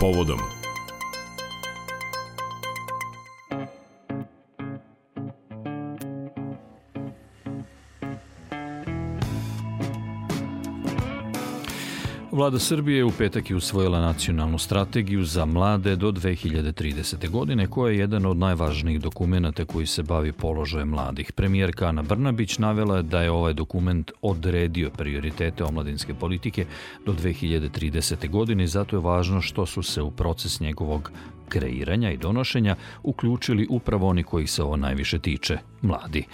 povodom. Vlada Srbije u petak je usvojila nacionalnu strategiju za mlade do 2030. godine, koja je jedan od najvažnijih dokumenta koji se bavi položajem mladih. Premijerka Ana Brnabić navela da je ovaj dokument odredio prioritete omladinske politike do 2030. godine i zato je važno što su se u proces njegovog kreiranja i donošenja uključili upravo oni kojih se ovo najviše tiče, mladi.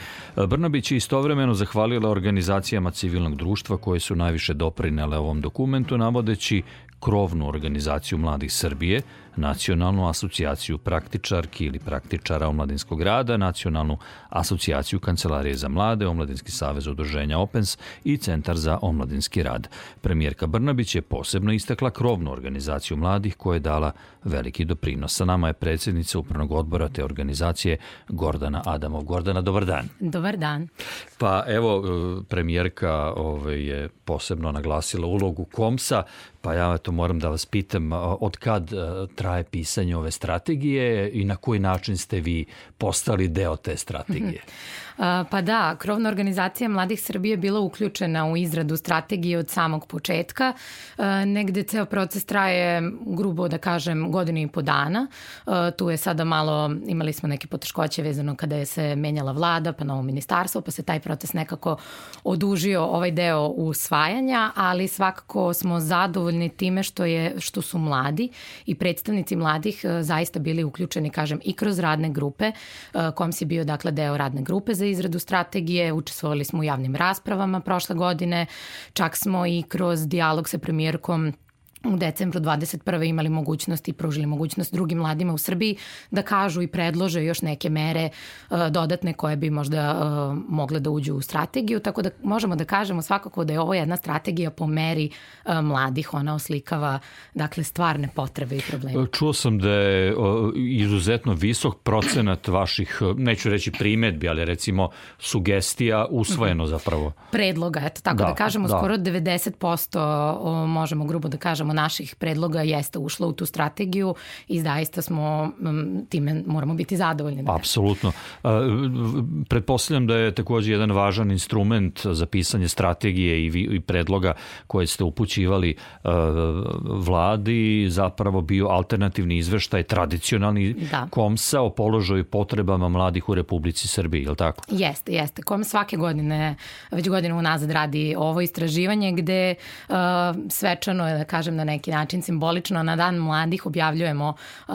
Brnabić je istovremeno zahvalila organizacijama civilnog društva koje su najviše doprinele ovom dokumentu, navodeći krovnu organizaciju mladih Srbije, Nacionalnu asocijaciju praktičarki ili praktičara omladinskog rada, Nacionalnu asocijaciju Kancelarije za mlade, Omladinski savez udruženja Opens i Centar za omladinski rad. Premijerka Brnabić je posebno istakla krovnu organizaciju mladih koja je dala veliki doprinos. Sa nama je predsednica upravnog odbora te organizacije Gordana Adamov. Gordana, dobar dan. Dobar dan. Pa evo, premijerka ovaj, je posebno naglasila ulogu KOMSA, pa ja to moram da vas pitam od kad traje pisanje ove strategije i na koji način ste vi postali deo te strategije? Pa da, krovna organizacija Mladih Srbije je bila uključena u izradu strategije od samog početka. Negde ceo proces traje, grubo da kažem, godinu i po dana. Tu je sada malo, imali smo neke poteškoće vezano kada je se menjala vlada, pa novo ministarstvo, pa se taj proces nekako odužio ovaj deo usvajanja, ali svakako smo zadovoljni time što, je, što su mladi i predstavnici mladih zaista bili uključeni, kažem, i kroz radne grupe, kom si bio dakle deo radne grupe za izradu strategije, učestvovali smo u javnim raspravama prošle godine, čak smo i kroz dijalog sa premijerkom u decembru 21. imali mogućnost i pružili mogućnost drugim mladima u Srbiji da kažu i predlože još neke mere uh, dodatne koje bi možda uh, mogle da uđu u strategiju, tako da možemo da kažemo svakako da je ovo jedna strategija po meri uh, mladih, ona oslikava dakle stvarne potrebe i probleme. Čuo sam da je izuzetno visok procenat vaših, neću reći primetbi, ali recimo sugestija usvojeno mhm. zapravo. Predloga, eto tako da, da kažemo, da. skoro 90% možemo grubo da kažemo naših predloga jeste ušlo u tu strategiju i zaista smo time moramo biti zadovoljni. Apsolutno. Pretpostavljam da je takođe jedan važan instrument za pisanje strategije i, i predloga koje ste upućivali vladi zapravo bio alternativni izveštaj tradicionalni da. KOMSA o položaju potrebama mladih u Republici Srbiji, je li tako? Jeste, jeste. KOM svake godine, već godinu unazad radi ovo istraživanje gde uh, svečano je, da kažem, na neki način simbolično na dan mladih objavljujemo um,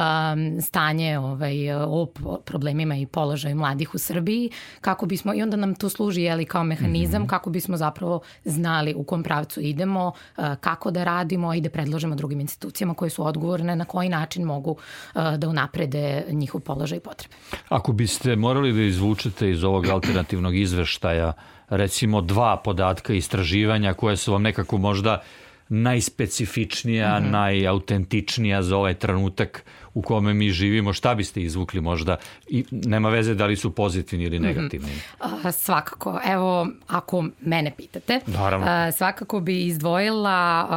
stanje ovaj, o problemima i položaju mladih u Srbiji kako bismo, i onda nam to služi jeli, kao mehanizam mm -hmm. kako bismo zapravo znali u kom pravcu idemo, uh, kako da radimo i da predložimo drugim institucijama koje su odgovorne na koji način mogu uh, da unaprede njihov položaj i potrebe. Ako biste morali da izvučete iz ovog alternativnog izveštaja recimo dva podatka istraživanja koje su vam nekako možda najspecifičnija, mm -hmm. najautentičnija za ovaj trenutak u kome mi živimo, šta biste izvukli možda i nema veze da li su pozitivni ili mhm. negativni? Mm -hmm. Svakako, evo ako mene pitate, Naravno. Svakako bi izdvojila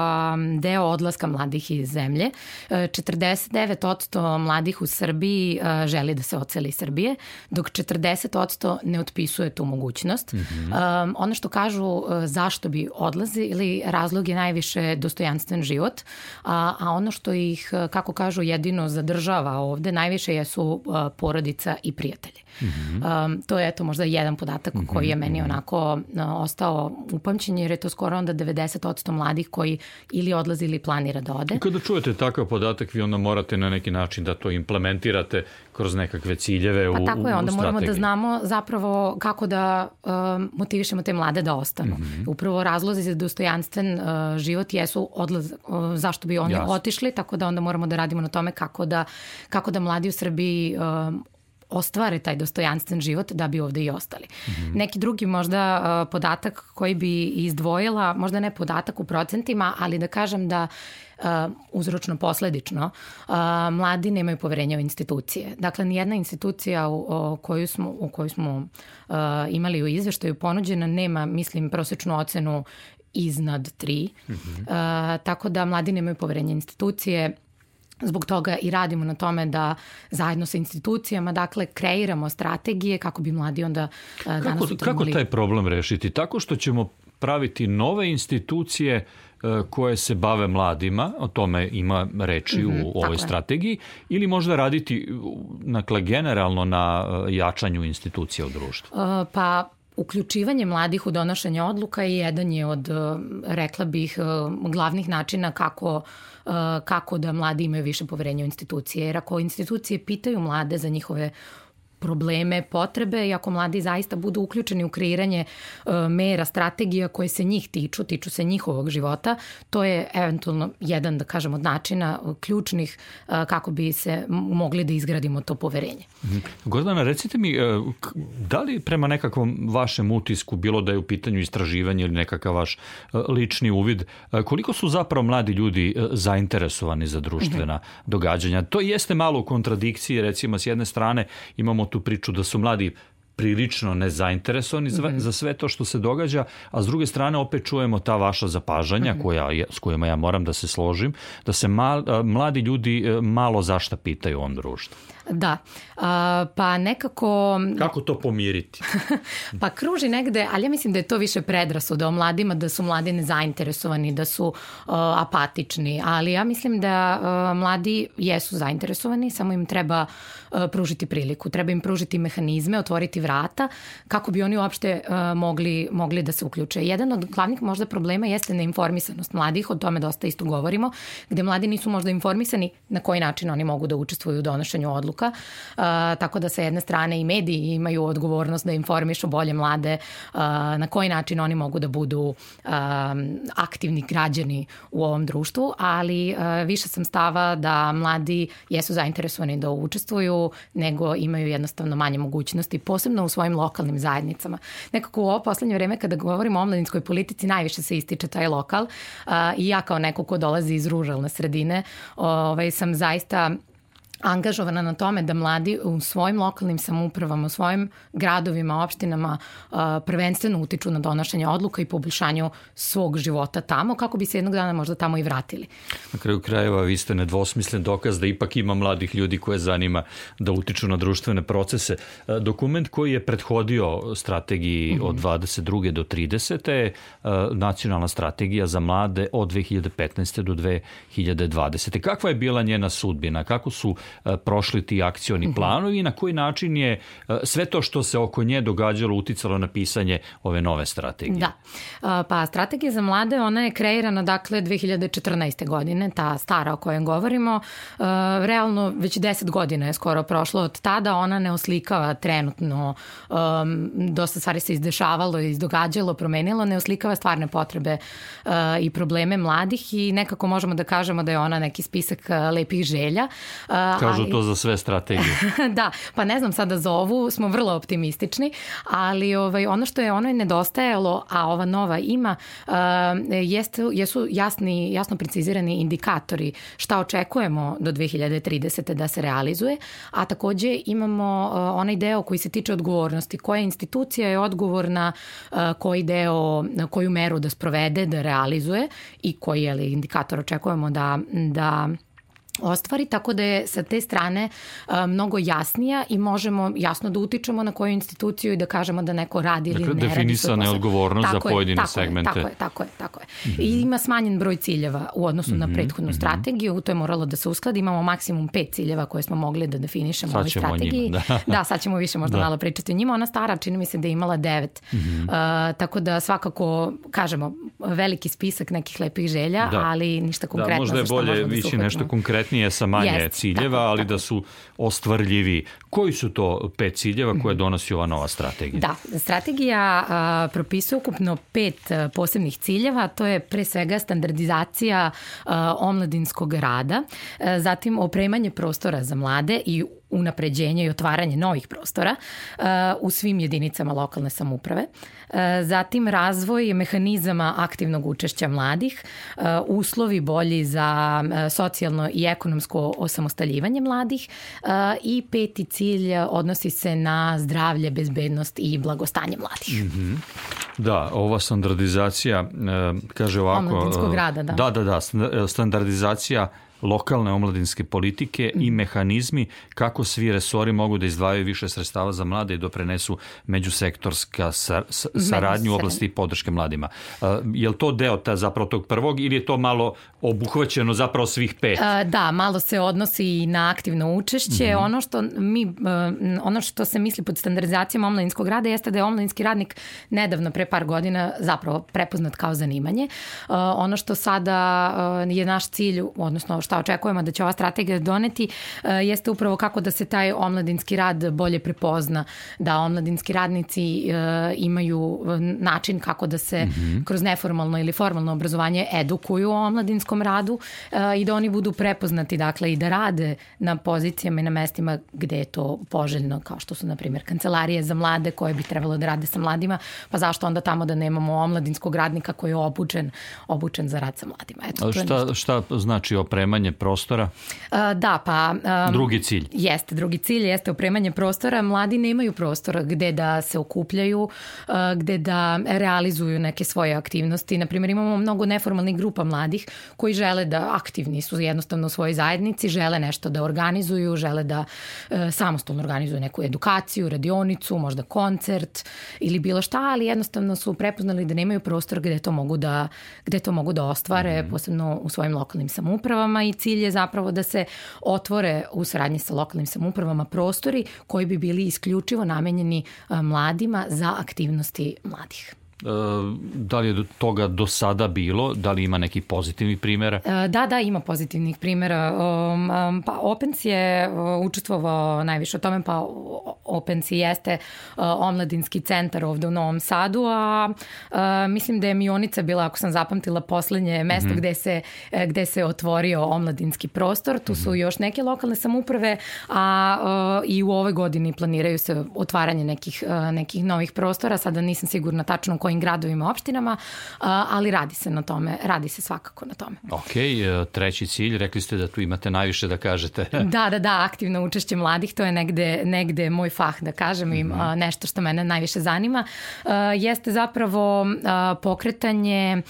deo odlaska mladih iz zemlje. 49% mladih u Srbiji želi da se oceli iz Srbije, dok 40% ne otpisuje tu mogućnost. Mm -hmm. a, ono što kažu a, zašto bi odlazili, razlog je najviše dostojanstven život, a, a ono što ih, kako kažu, jedino za zadržava ovde najviše jesu uh, porodica i prijatelji. Mm -hmm. um, to je eto možda jedan podatak mm -hmm. koji je meni mhm. onako uh, ostao upamćen jer je to skoro onda 90% mladih koji ili odlazi ili planira da ode. I kada čujete takav podatak vi onda morate na neki način da to implementirate kroz nekakve ciljeve pa u, tako je, onda moramo da znamo zapravo kako da uh, motivišemo te mlade da ostanu. Mm -hmm. Upravo razlozi za dostojanstven uh, život jesu odlaz, uh, zašto bi oni Jasne. otišli, tako da onda moramo da radimo na tome kako da, kako da mladi u Srbiji uh, ostvare taj dostojanstven život da bi ovde i ostali. Mm -hmm. Neki drugi možda uh, podatak koji bi izdvojila, možda ne podatak u procentima, ali da kažem da uh, uzročno posledično uh, mladi nemaju poverenja u institucije. Dakle, nijedna institucija u, o, koju smo, u koju smo uh, imali u izveštaju ponuđena nema, mislim, prosečnu ocenu iznad 3. Mm -hmm. uh, tako da mladi nemaju poverenja institucije Zbog toga i radimo na tome da zajedno sa institucijama, dakle, kreiramo strategije kako bi mladi onda danas kako, Kako taj problem rešiti? Tako što ćemo praviti nove institucije koje se bave mladima, o tome ima reči mm -hmm, u ovoj strategiji, ili možda raditi nakle, generalno na jačanju institucija u društvu? Uh, pa Uključivanje mladih u donošenje odluka i jedan je od, rekla bih, glavnih načina kako, kako da mladi imaju više poverenja u institucije. Jer ako institucije pitaju mlade za njihove probleme, potrebe i ako mladi zaista budu uključeni u kreiranje e, mera, strategija koje se njih tiču, tiču se njihovog života, to je eventualno jedan, da kažem, od načina e, ključnih e, kako bi se mogli da izgradimo to poverenje. Mhm. Gordana, recite mi, da li prema nekakvom vašem utisku, bilo da je u pitanju istraživanje ili nekakav vaš lični uvid, koliko su zapravo mladi ljudi zainteresovani za društvena mhm. događanja? To jeste malo u kontradikciji, recimo, s jedne strane imamo tu priču da su mladi prilično nezainteresovani mm -hmm. za sve to što se događa, a s druge strane opet čujemo ta vaša zapažanja mm -hmm. koja, s kojima ja moram da se složim, da se mal, mladi ljudi e, malo zašta pitaju u ovom društvu. Da, a, pa nekako... Kako to pomiriti? pa kruži negde, ali ja mislim da je to više predrasuda o mladima, da su mladi nezainteresovani, da su uh, apatični, ali ja mislim da uh, mladi jesu zainteresovani, samo im treba uh, pružiti priliku, treba im pružiti mehanizme, otvoriti vrata, kako bi oni uopšte uh, mogli, mogli da se uključe. Jedan od glavnih možda problema jeste neinformisanost mladih, o tome dosta isto govorimo, gde mladi nisu možda informisani na koji način oni mogu da učestvuju u donošenju odluka odluka, uh, tako da sa jedne strane i mediji imaju odgovornost da informišu bolje mlade uh, na koji način oni mogu da budu uh, aktivni građani u ovom društvu, ali uh, više sam stava da mladi jesu zainteresovani da učestvuju, nego imaju jednostavno manje mogućnosti, posebno u svojim lokalnim zajednicama. Nekako u ovo poslednje vreme kada govorimo o omladinskoj politici najviše se ističe taj lokal uh, i ja kao neko ko dolazi iz ruralne sredine ovaj, sam zaista angažovana na tome da mladi u svojim lokalnim samoupravama, u svojim gradovima, opštinama prvenstveno utiču na donošenje odluka i poboljšanju svog života tamo, kako bi se jednog dana možda tamo i vratili. Na kraju krajeva vi ste nedvosmislen dokaz da ipak ima mladih ljudi koje zanima da utiču na društvene procese. Dokument koji je prethodio strategiji mm -hmm. od 22. do 30. je nacionalna strategija za mlade od 2015. do 2020. Kakva je bila njena sudbina? Kako su E, prošli ti akcioni mhm. planovi i na koji način je e, sve to što se oko nje događalo uticalo na pisanje ove nove strategije? Da. E, pa strategija za mlade, ona je kreirana dakle 2014. godine, ta stara o kojoj govorimo. Realno već 10 godina je skoro prošlo od tada, ona ne oslikava trenutno, dosta stvari se izdešavalo, izdogađalo, promenilo, ne oslikava stvarne potrebe i probleme mladih i nekako možemo da kažemo da je ona neki spisak lepih želja, Kažu ali... to za sve strategije. da, pa ne znam sada za ovu, smo vrlo optimistični, ali ovaj, ono što je ono je nedostajalo, a ova nova ima, uh, jeste, jesu jasni, jasno precizirani indikatori šta očekujemo do 2030. da se realizuje, a takođe imamo uh, onaj deo koji se tiče odgovornosti, koja institucija je odgovorna uh, koji deo, koju meru da sprovede, da realizuje i koji je indikator očekujemo da, da ostvari, tako da je sa te strane a, mnogo jasnija i možemo jasno da utičemo na koju instituciju i da kažemo da neko radi ili dakle, ne radi. Definisana je odgovornost za pojedine tako segmente. Je, tako je, tako je, tako je. Mm -hmm. I ima smanjen broj ciljeva u odnosu mm -hmm. na mhm, prethodnu mm -hmm. strategiju, to je moralo da se uskladi, imamo maksimum pet ciljeva koje smo mogli da definišemo u ovoj strategiji. Njima, da. da, sad ćemo više možda da. malo pričati o njima. Ona stara čini mi se da je imala devet. Mm -hmm. uh, tako da svakako, kažemo, veliki spisak nekih lepih želja, da. ali ništa konkretno. Da, možda je bolje da više nešto konkretnije sa manje yes, ciljeva, tako, ali tako. da su ostvarljivi. Koji su to pet ciljeva koje donosi ova nova strategija? Da, strategija a, propisuje ukupno pet a, posebnih ciljeva, to je pre svega standardizacija a, omladinskog rada, a, zatim opremanje prostora za mlade i unapređenje i otvaranje novih prostora uh, u svim jedinicama lokalne samuprave. Uh, zatim razvoj mehanizama aktivnog učešća mladih, uh, uslovi bolji za socijalno i ekonomsko osamostaljivanje mladih i peti cilj odnosi se na zdravlje, bezbednost i blagostanje mladih. Mm -hmm. Da, ova standardizacija kaže ovako... Omladinskog rada, da. Da, da, da, standardizacija lokalne omladinske politike i mhm. mehanizmi kako svi resori mogu da izdvajaju više sredstava za mlade i doprenesu međusektorska saradnju u oblasti podrške mladima. Je li to deo ta zapravo tog prvog ili je to malo obuhvaćeno zapravo svih pet? Da, malo se odnosi i na aktivno učešće. Mm -hmm. Ono što mi ono što se misli pod standardizacijom omladinskog rada jeste da je omladinski radnik nedavno pre par godina zapravo prepoznat kao zanimanje. Ono što sada je naš cilj, odnosno šta očekujemo da će ova strategija doneti, jeste upravo kako da se taj omladinski rad bolje prepozna, da omladinski radnici imaju način kako da se mm -hmm. kroz neformalno ili formalno obrazovanje edukuju o omladinskom radu i da oni budu prepoznati, dakle, i da rade na pozicijama i na mestima gde je to poželjno, kao što su, na primjer, kancelarije za mlade koje bi trebalo da rade sa mladima, pa zašto onda tamo da nemamo omladinskog radnika koji je obučen, obučen za rad sa mladima. Eto, šta, šta znači opremanje prostora? A, da, pa... Um, drugi cilj. Jeste, drugi cilj jeste opremanje prostora. Mladi nemaju prostora gde da se okupljaju, gde da realizuju neke svoje aktivnosti. Naprimjer, imamo mnogo neformalnih grupa mladih koji žele da aktivni su jednostavno u svojoj zajednici, žele nešto da organizuju, žele da e, samostalno organizuju neku edukaciju, radionicu, možda koncert ili bilo šta, ali jednostavno su prepoznali da nemaju prostor gde to mogu da, gde to mogu da ostvare, mm. posebno u svojim lokalnim samoupravama i cilj je zapravo da se otvore u saradnji sa lokalnim samoupravama prostori koji bi bili isključivo namenjeni mladima za aktivnosti mladih. E, da li je do toga do sada bilo? Da li ima nekih pozitivnih primjera? E, da, da, ima pozitivnih primjera. Um, um, pa Opens je uh, učestvovao najviše o tome, pa Opens jeste omladinski centar ovde u Novom Sadu, a mislim da je Mionica bila, ako sam zapamtila, poslednje mesto mm -hmm. gde, se, gde se otvorio omladinski prostor. Tu su mm -hmm. još neke lokalne samuprave, a i u ovoj godini planiraju se otvaranje nekih, nekih novih prostora. Sada nisam sigurna tačno kojim gradovima, opštinama, ali radi se na tome, radi se svakako na tome. Ok, e, treći cilj, rekli ste da tu imate najviše da kažete. da, da, da, aktivno učešće mladih, to je negde, negde moj fah, da kažem, mm -hmm. nešto što mene najviše zanima, jeste zapravo pokretanje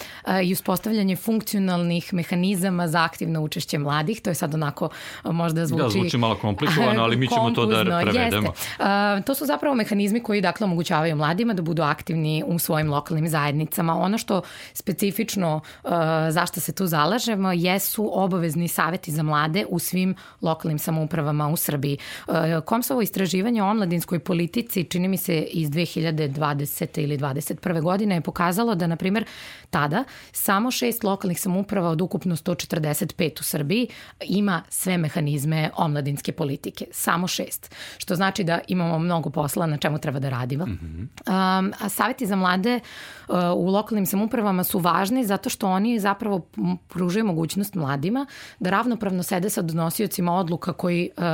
i uspostavljanje funkcionalnih mehanizama za aktivno učešće mladih, to je sad onako možda zvuči... Da, zvuči malo komplikovano, ali mi ćemo to da prevedemo. Jeste. To su zapravo mehanizmi koji dakle omogućavaju mladima da budu aktivni u svojim svojim lokalnim zajednicama. Ono što specifično uh, zašto se tu zalažemo jesu obavezni saveti za mlade u svim lokalnim samoupravama u Srbiji. Uh, Komsovo istraživanje o omladinskoj politici čini mi se iz 2020. ili 2021. godine je pokazalo da, na primjer, tada samo šest lokalnih samouprava od ukupno 145 u Srbiji ima sve mehanizme omladinske politike. Samo šest. Što znači da imamo mnogo posla na čemu treba da radimo. Mm -hmm. um, a saveti za mlade uh, u lokalnim samupravama su važni zato što oni zapravo pružaju mogućnost mladima da ravnopravno sede sa donosiocima odluka koji uh,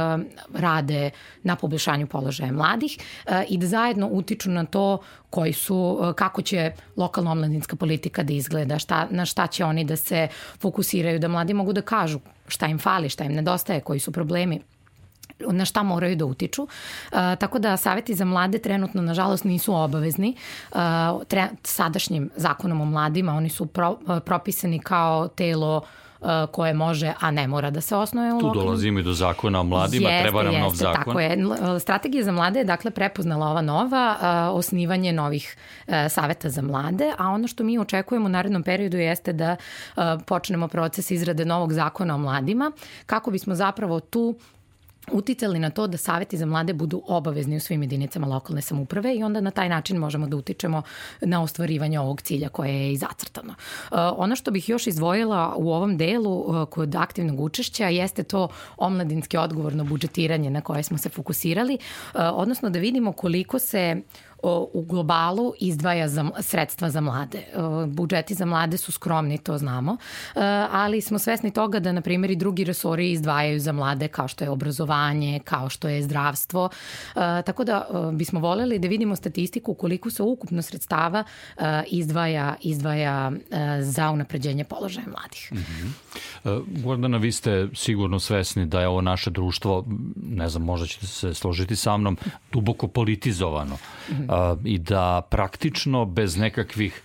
rade na poboljšanju položaja mladih uh, i da zajedno utiču na to koji su, kako će lokalna omladinska politika da izgleda, šta, na šta će oni da se fokusiraju, da mladi mogu da kažu šta im fali, šta im nedostaje, koji su problemi na šta moraju da utiču. Uh, tako da saveti za mlade trenutno, nažalost, nisu obavezni. Uh, tre, sadašnjim zakonom o mladima oni su pro, uh, propisani kao telo koje može, a ne mora da se osnoje u Tu dolazimo i do zakona o mladima, jeste, treba nam jeste, nov zakon. Tako je. Strategija za mlade je dakle prepoznala ova nova, osnivanje novih saveta za mlade, a ono što mi očekujemo u narednom periodu jeste da počnemo proces izrade novog zakona o mladima, kako bismo zapravo tu uticali na to da saveti za mlade budu obavezni u svim jedinicama lokalne samuprave i onda na taj način možemo da utičemo na ostvarivanje ovog cilja koje je i zacrtano. Uh, ono što bih još izdvojila u ovom delu uh, kod aktivnog učešća jeste to omladinski odgovorno budžetiranje na koje smo se fokusirali, uh, odnosno da vidimo koliko se u globalu izdvaja za, sredstva za mlade. Budžeti za mlade su skromni, to znamo, ali smo svesni toga da, na primjer, i drugi resori izdvajaju za mlade kao što je obrazovanje, kao što je zdravstvo. Tako da bismo voleli da vidimo statistiku koliko se ukupno sredstava izdvaja, izdvaja za unapređenje položaja mladih. Mm -hmm. Gordana, vi ste sigurno svesni da je ovo naše društvo, ne znam, možda ćete se složiti sa mnom, duboko politizovano. Mm -hmm i da praktično bez nekakvih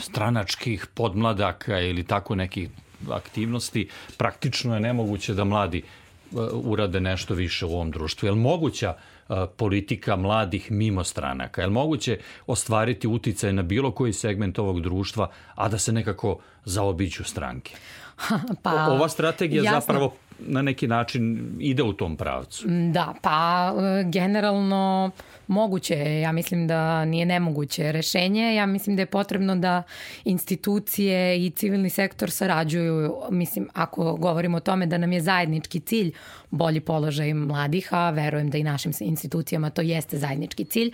stranačkih podmladaka ili tako nekih aktivnosti, praktično je nemoguće da mladi urade nešto više u ovom društvu. Je li moguća politika mladih mimo stranaka? Je li moguće ostvariti uticaj na bilo koji segment ovog društva, a da se nekako zaobiću stranke? pa, Ova strategija jasno. zapravo na neki način ide u tom pravcu. Da, pa e, generalno moguće je, ja mislim da nije nemoguće rešenje, ja mislim da je potrebno da institucije i civilni sektor sarađuju, mislim, ako govorimo o tome da nam je zajednički cilj bolji položaj mladih, a verujem da i našim institucijama to jeste zajednički cilj,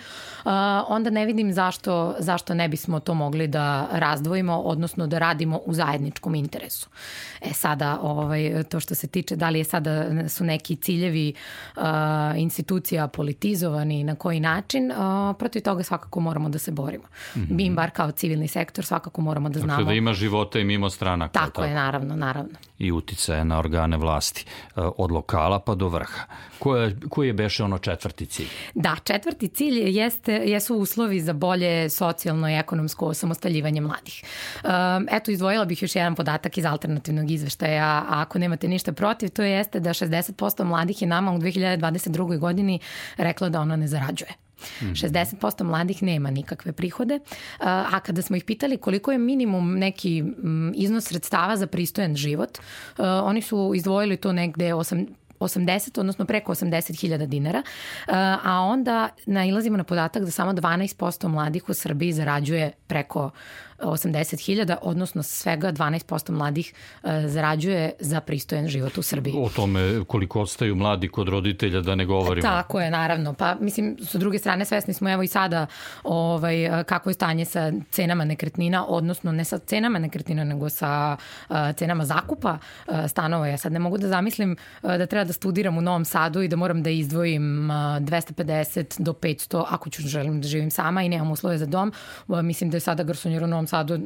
onda ne vidim zašto, zašto ne bismo to mogli da razdvojimo, odnosno da radimo u zajedničkom interesu. E sada, ovaj, to što se tiče da li je sada su neki ciljevi institucija politizovani na koji način, protiv toga svakako moramo da se borimo. Mm -hmm. Mi bar kao civilni sektor svakako moramo da znamo. Dakle da ima života i mimo stranaka. Tako, tako je, naravno, naravno. I uticaje na organe vlasti od lokala pa do vrha. Koje, koji je beše ono četvrti cilj? Da, četvrti cilj jeste, jesu uslovi za bolje socijalno i ekonomsko osamostaljivanje mladih. Um, eto, izdvojila bih još jedan podatak iz alternativnog izveštaja, a ako nemate ništa protiv, to jeste da 60% mladih je nama u 2022. godini reklo da ono ne zarađuje. Mm -hmm. 60% mladih nema nikakve prihode, a kada smo ih pitali koliko je minimum neki iznos sredstava za pristojan život, oni su izdvojili to negde 8, 80, odnosno preko 80.000 dinara, uh, a onda nailazimo na podatak da samo 12% mladih u Srbiji zarađuje preko 80.000, odnosno svega 12% mladih e, zarađuje za pristojan život u Srbiji. O tome koliko ostaju mladi kod roditelja da ne govorimo. Tako je, naravno. Pa mislim, sa druge strane svesni smo evo i sada ovaj, kako je stanje sa cenama nekretnina, odnosno ne sa cenama nekretnina, nego sa uh, cenama zakupa uh, stanova. Ja sad ne mogu da zamislim uh, da treba da studiram u Novom Sadu i da moram da izdvojim uh, 250 do 500 ako ću želim da živim sama i nemam uslove za dom. Uh, mislim da je sada garsonjer u Novom Sadu,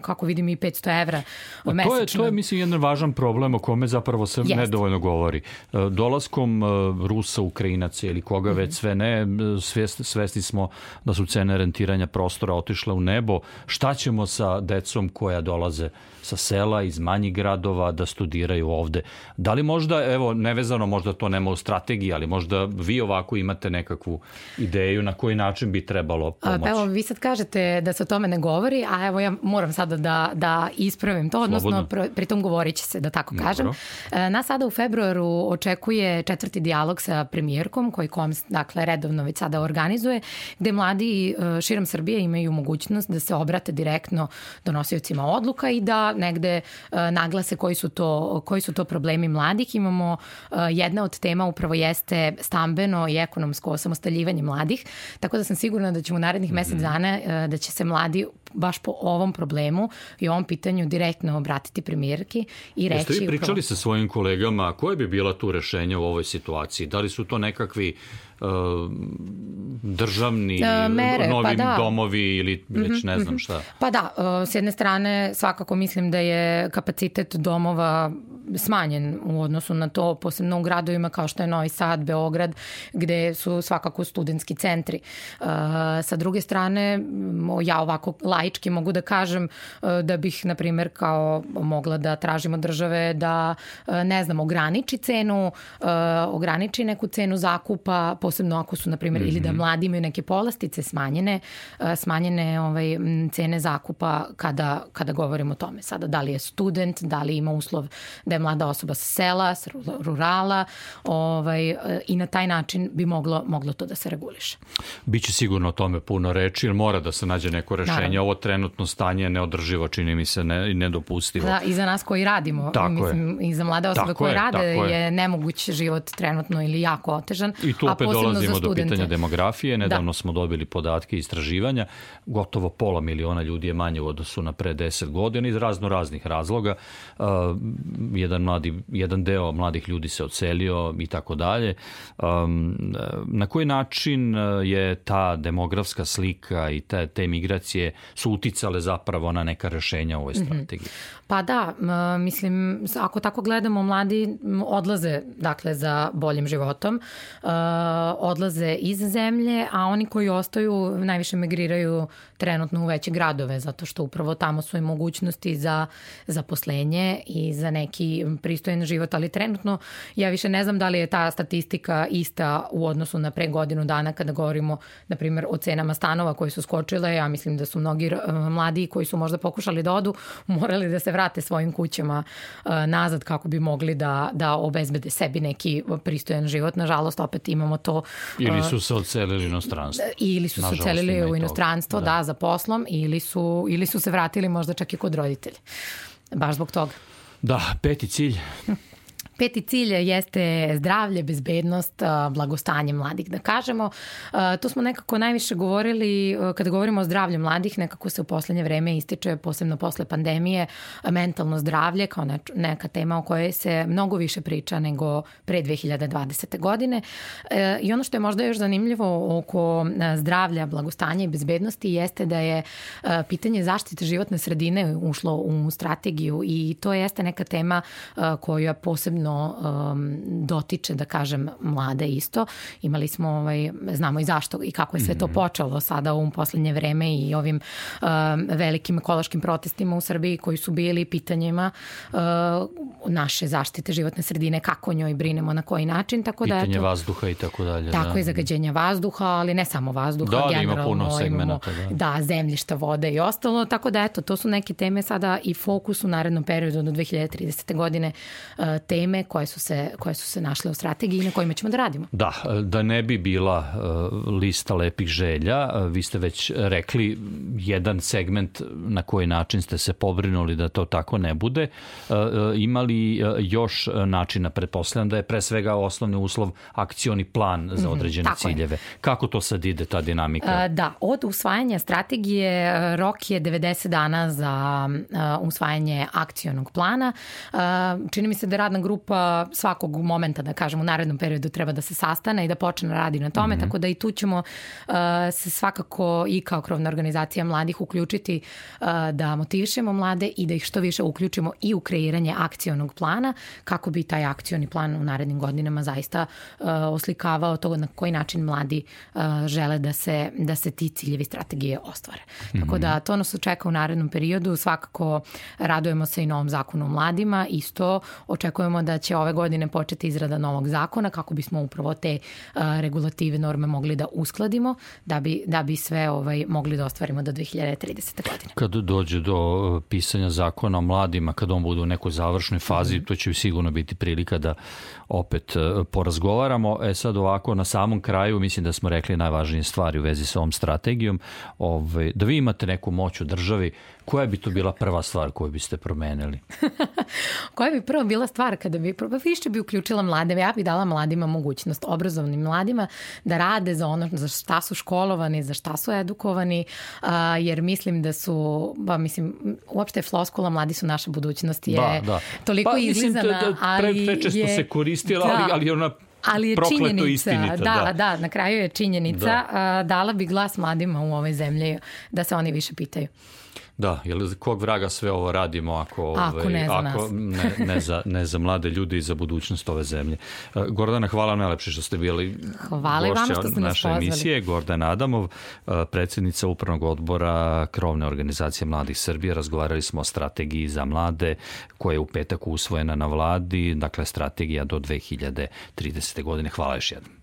kako vidim, i 500 evra mesečno. To je, to je, mislim, jedan važan problem o kome zapravo se Jest. nedovoljno govori. E, dolaskom e, Rusa, Ukrajinaca ili koga mm -hmm. već sve ne, svesti, svesti smo da su cene rentiranja prostora otišle u nebo. Šta ćemo sa decom koja dolaze sa sela, iz manjih gradova da studiraju ovde. Da li možda, evo, nevezano možda to nema u strategiji, ali možda vi ovako imate nekakvu ideju na koji način bi trebalo pomoći? Pa evo, vi sad kažete da se o tome ne govori, a evo ja moram sada da, da ispravim to, odnosno Slobodno. pritom govorit će se, da tako kažem. Dobro. E, nas sada u februaru očekuje četvrti dijalog sa premijerkom, koji KOMS, dakle, redovno već sada organizuje, gde mladi e, širom Srbije imaju mogućnost da se obrate direktno donosiocima odluka i da negde uh, naglase koji su to, koji su to problemi mladih. Imamo uh, jedna od tema upravo jeste stambeno i ekonomsko osamostaljivanje mladih, tako da sam sigurna da ćemo u narednih mesec mhm. dana uh, da će se mladi baš po ovom problemu i ovom pitanju direktno obratiti premijerki i reći... Jeste vi pričali upravo... sa svojim kolegama koje bi bila tu rešenja u ovoj situaciji? Da li su to nekakvi državni uh, mere, novi pa da. domovi ili već mm -hmm, ne znam mhm. šta. Pa da, uh, s jedne strane svakako mislim da je kapacitet domova smanjen u odnosu na to, posebno u gradovima kao što je Novi Sad, Beograd, gde su svakako studentski centri. Sa druge strane, ja ovako laički mogu da kažem da bih, na primer, kao mogla da tražimo države da, ne znam, ograniči cenu, ograniči neku cenu zakupa, posebno ako su, na primjer, mm -hmm. ili da mhm. mladi imaju neke polastice smanjene, e, smanjene ovaj, cene zakupa kada, kada govorimo o tome. Sada, da li je student, da li ima uslov da je mlada osoba sa sela, sa rurala ovaj, e, i na taj način bi moglo, moglo to da se reguliše. Biće sigurno o tome puno reči, jer mora da se nađe neko rešenje. Naravno. Ovo trenutno stanje je neodrživo, čini mi se, ne, nedopustivo. Da, i za nas koji radimo, tako mislim, je. i za mlade osobe tako koje je, rade je. je nemoguć život trenutno ili jako otežan. I tu opet dolazimo do pitanja demografije. Da. Nedavno da. smo dobili podatke istraživanja. Gotovo pola miliona ljudi je manje u odnosu na pre 10 godina iz razno raznih razloga. Uh, jedan, mladi, jedan deo mladih ljudi se odselio i tako dalje. Na koji način je ta demografska slika i te, te migracije su uticale zapravo na neka rešenja u ovoj mhm. strategiji? Pa da, mislim, ako tako gledamo, mladi odlaze dakle, za boljim životom, odlaze iz zemlje, a oni koji ostaju najviše migriraju trenutno u veće gradove, zato što upravo tamo su i mogućnosti za zaposlenje i za neki pristojen život, ali trenutno ja više ne znam da li je ta statistika ista u odnosu na pre godinu dana kada govorimo, na primjer, o cenama stanova koji su skočile, ja mislim da su mnogi mladi koji su možda pokušali da odu, morali da se vrate svojim kućama nazad kako bi mogli da, da obezbede sebi neki pristojan život. Nažalost, opet imamo to... Ili su se odselili u inostranstvo. Ili su se odselili u inostranstvo, da. da, za poslom, ili su, ili su se vratili možda čak i kod roditelja. Baš zbog toga. Da, peti cilj. Peti cilj jeste zdravlje, bezbednost, blagostanje mladih, da kažemo. To smo nekako najviše govorili, kada govorimo o zdravlju mladih, nekako se u poslednje vreme ističe, posebno posle pandemije, mentalno zdravlje kao neka tema o kojoj se mnogo više priča nego pre 2020. godine. E, I ono što je možda još zanimljivo oko zdravlja, blagostanja i bezbednosti jeste da je pitanje zaštite životne sredine ušlo u strategiju i to jeste neka tema koja posebno posebno um, dotiče, da kažem, mlade isto. Imali smo, ovaj, znamo i zašto i kako je sve to mhm. počelo sada u poslednje vreme i ovim um, velikim ekološkim protestima u Srbiji koji su bili pitanjima uh, naše zaštite životne sredine, kako njoj brinemo, na koji način. Tako da, Pitanje da, eto, vazduha i tako dalje. Tako da. je zagađenja vazduha, ali ne samo vazduha. Da, da ima puno segmenta. Da. da, zemljišta, vode i ostalo. Tako da, eto, to su neke teme sada i fokus u narednom periodu do 2030. godine uh, teme koje su se, koje su se našle u strategiji i na kojima ćemo da radimo. Da, da ne bi bila uh, lista lepih želja, uh, vi ste već rekli jedan segment na koji način ste se pobrinuli da to tako ne bude. Uh, imali još načina, pretpostavljam da je pre svega osnovni uslov akcioni plan za mhm, određene mm -hmm, ciljeve. Je. Kako to sad ide, ta dinamika? Da, od usvajanja strategije rok je 90 dana za usvajanje akcionog plana. Čini mi se da radna grupa grupa svakog momenta, da kažem, u narednom periodu treba da se sastane i da počne da radi na tome, mm -hmm. tako da i tu ćemo uh, se svakako i kao krovna organizacija mladih uključiti uh, da motivišemo mlade i da ih što više uključimo i u kreiranje akcionog plana, kako bi taj akcioni plan u narednim godinama zaista uh, oslikavao to na koji način mladi uh, žele da se, da se ti ciljevi strategije ostvare. Mm -hmm. Tako da to nas očeka u narednom periodu, svakako radujemo se i novom zakonu o mladima, isto očekujemo da će ove godine početi izrada novog zakona kako bismo upravo te uh, regulative norme mogli da uskladimo da bi, da bi sve ovaj mogli da ostvarimo do 2030. godine. Kad dođe do pisanja zakona o mladima, kad on bude u nekoj završnoj fazi, mm -hmm. to će sigurno biti prilika da opet porazgovaramo. E sad ovako, na samom kraju, mislim da smo rekli najvažnije stvari u vezi sa ovom strategijom, ovaj, da vi imate neku moć u državi, koja bi to bila prva stvar koju biste promenili? koja bi prva bila stvar kada bi, pa više bi uključila mlade, ja bih dala mladima mogućnost, obrazovnim mladima, da rade za ono za šta su školovani, za šta su edukovani, a, jer mislim da su, ba, mislim, uopšte floskula mladi su naša budućnost je da, da. toliko pa, izlizana, mislim, da, da, pre, ali prečesto je, se koristila, da, ali, ali ona ali je činjenica, istinita, da, da, da, na kraju je činjenica, da. dala bi glas mladima u ovoj zemlji da se oni više pitaju. Da, jer kog vraga sve ovo radimo ako, ako ovaj, ne za ako, ne, ne, za, ne za mlade ljude i za budućnost ove zemlje. Uh, Gordana, hvala najlepše što ste bili hvala vama što ste naše nas emisije. Gordana Adamov, uh, predsednica Upravnog odbora Krovne organizacije Mladih Srbije. Razgovarali smo o strategiji za mlade koja je u petak usvojena na vladi, dakle strategija do 2030. godine. Hvala još jednom.